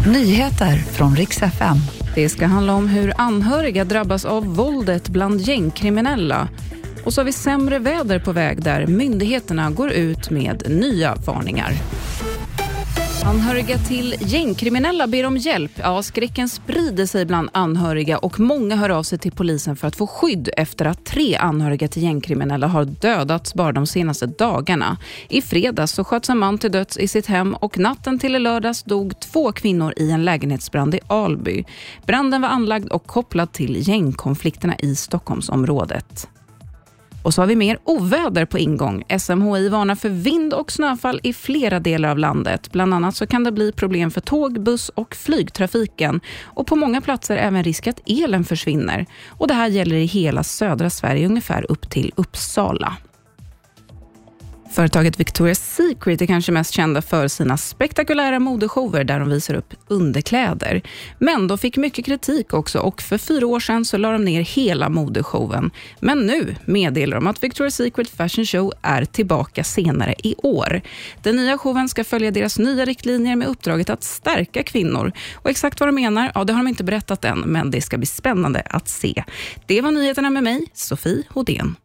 Nyheter från riks FM. Det ska handla om hur anhöriga drabbas av våldet bland gängkriminella. Och så har vi sämre väder på väg där myndigheterna går ut med nya varningar. Anhöriga till gängkriminella ber om hjälp. Ja, skräcken sprider sig bland anhöriga och många hör av sig till polisen för att få skydd efter att tre anhöriga till gängkriminella har dödats bara de senaste dagarna. I fredags så sköts en man till döds i sitt hem och natten till i lördags dog två kvinnor i en lägenhetsbrand i Alby. Branden var anlagd och kopplad till gängkonflikterna i Stockholmsområdet. Och så har vi mer oväder på ingång. SMHI varnar för vind och snöfall i flera delar av landet. Bland annat så kan det bli problem för tåg, buss och flygtrafiken. Och på många platser även risk att elen försvinner. Och det här gäller i hela södra Sverige, ungefär upp till Uppsala. Företaget Victoria's Secret är kanske mest kända för sina spektakulära modeshower där de visar upp underkläder. Men de fick mycket kritik också och för fyra år sedan så la de ner hela modeshowen. Men nu meddelar de att Victoria's Secret Fashion Show är tillbaka senare i år. Den nya showen ska följa deras nya riktlinjer med uppdraget att stärka kvinnor. Och exakt vad de menar, ja, det har de inte berättat än, men det ska bli spännande att se. Det var nyheterna med mig, Sofie Hodén.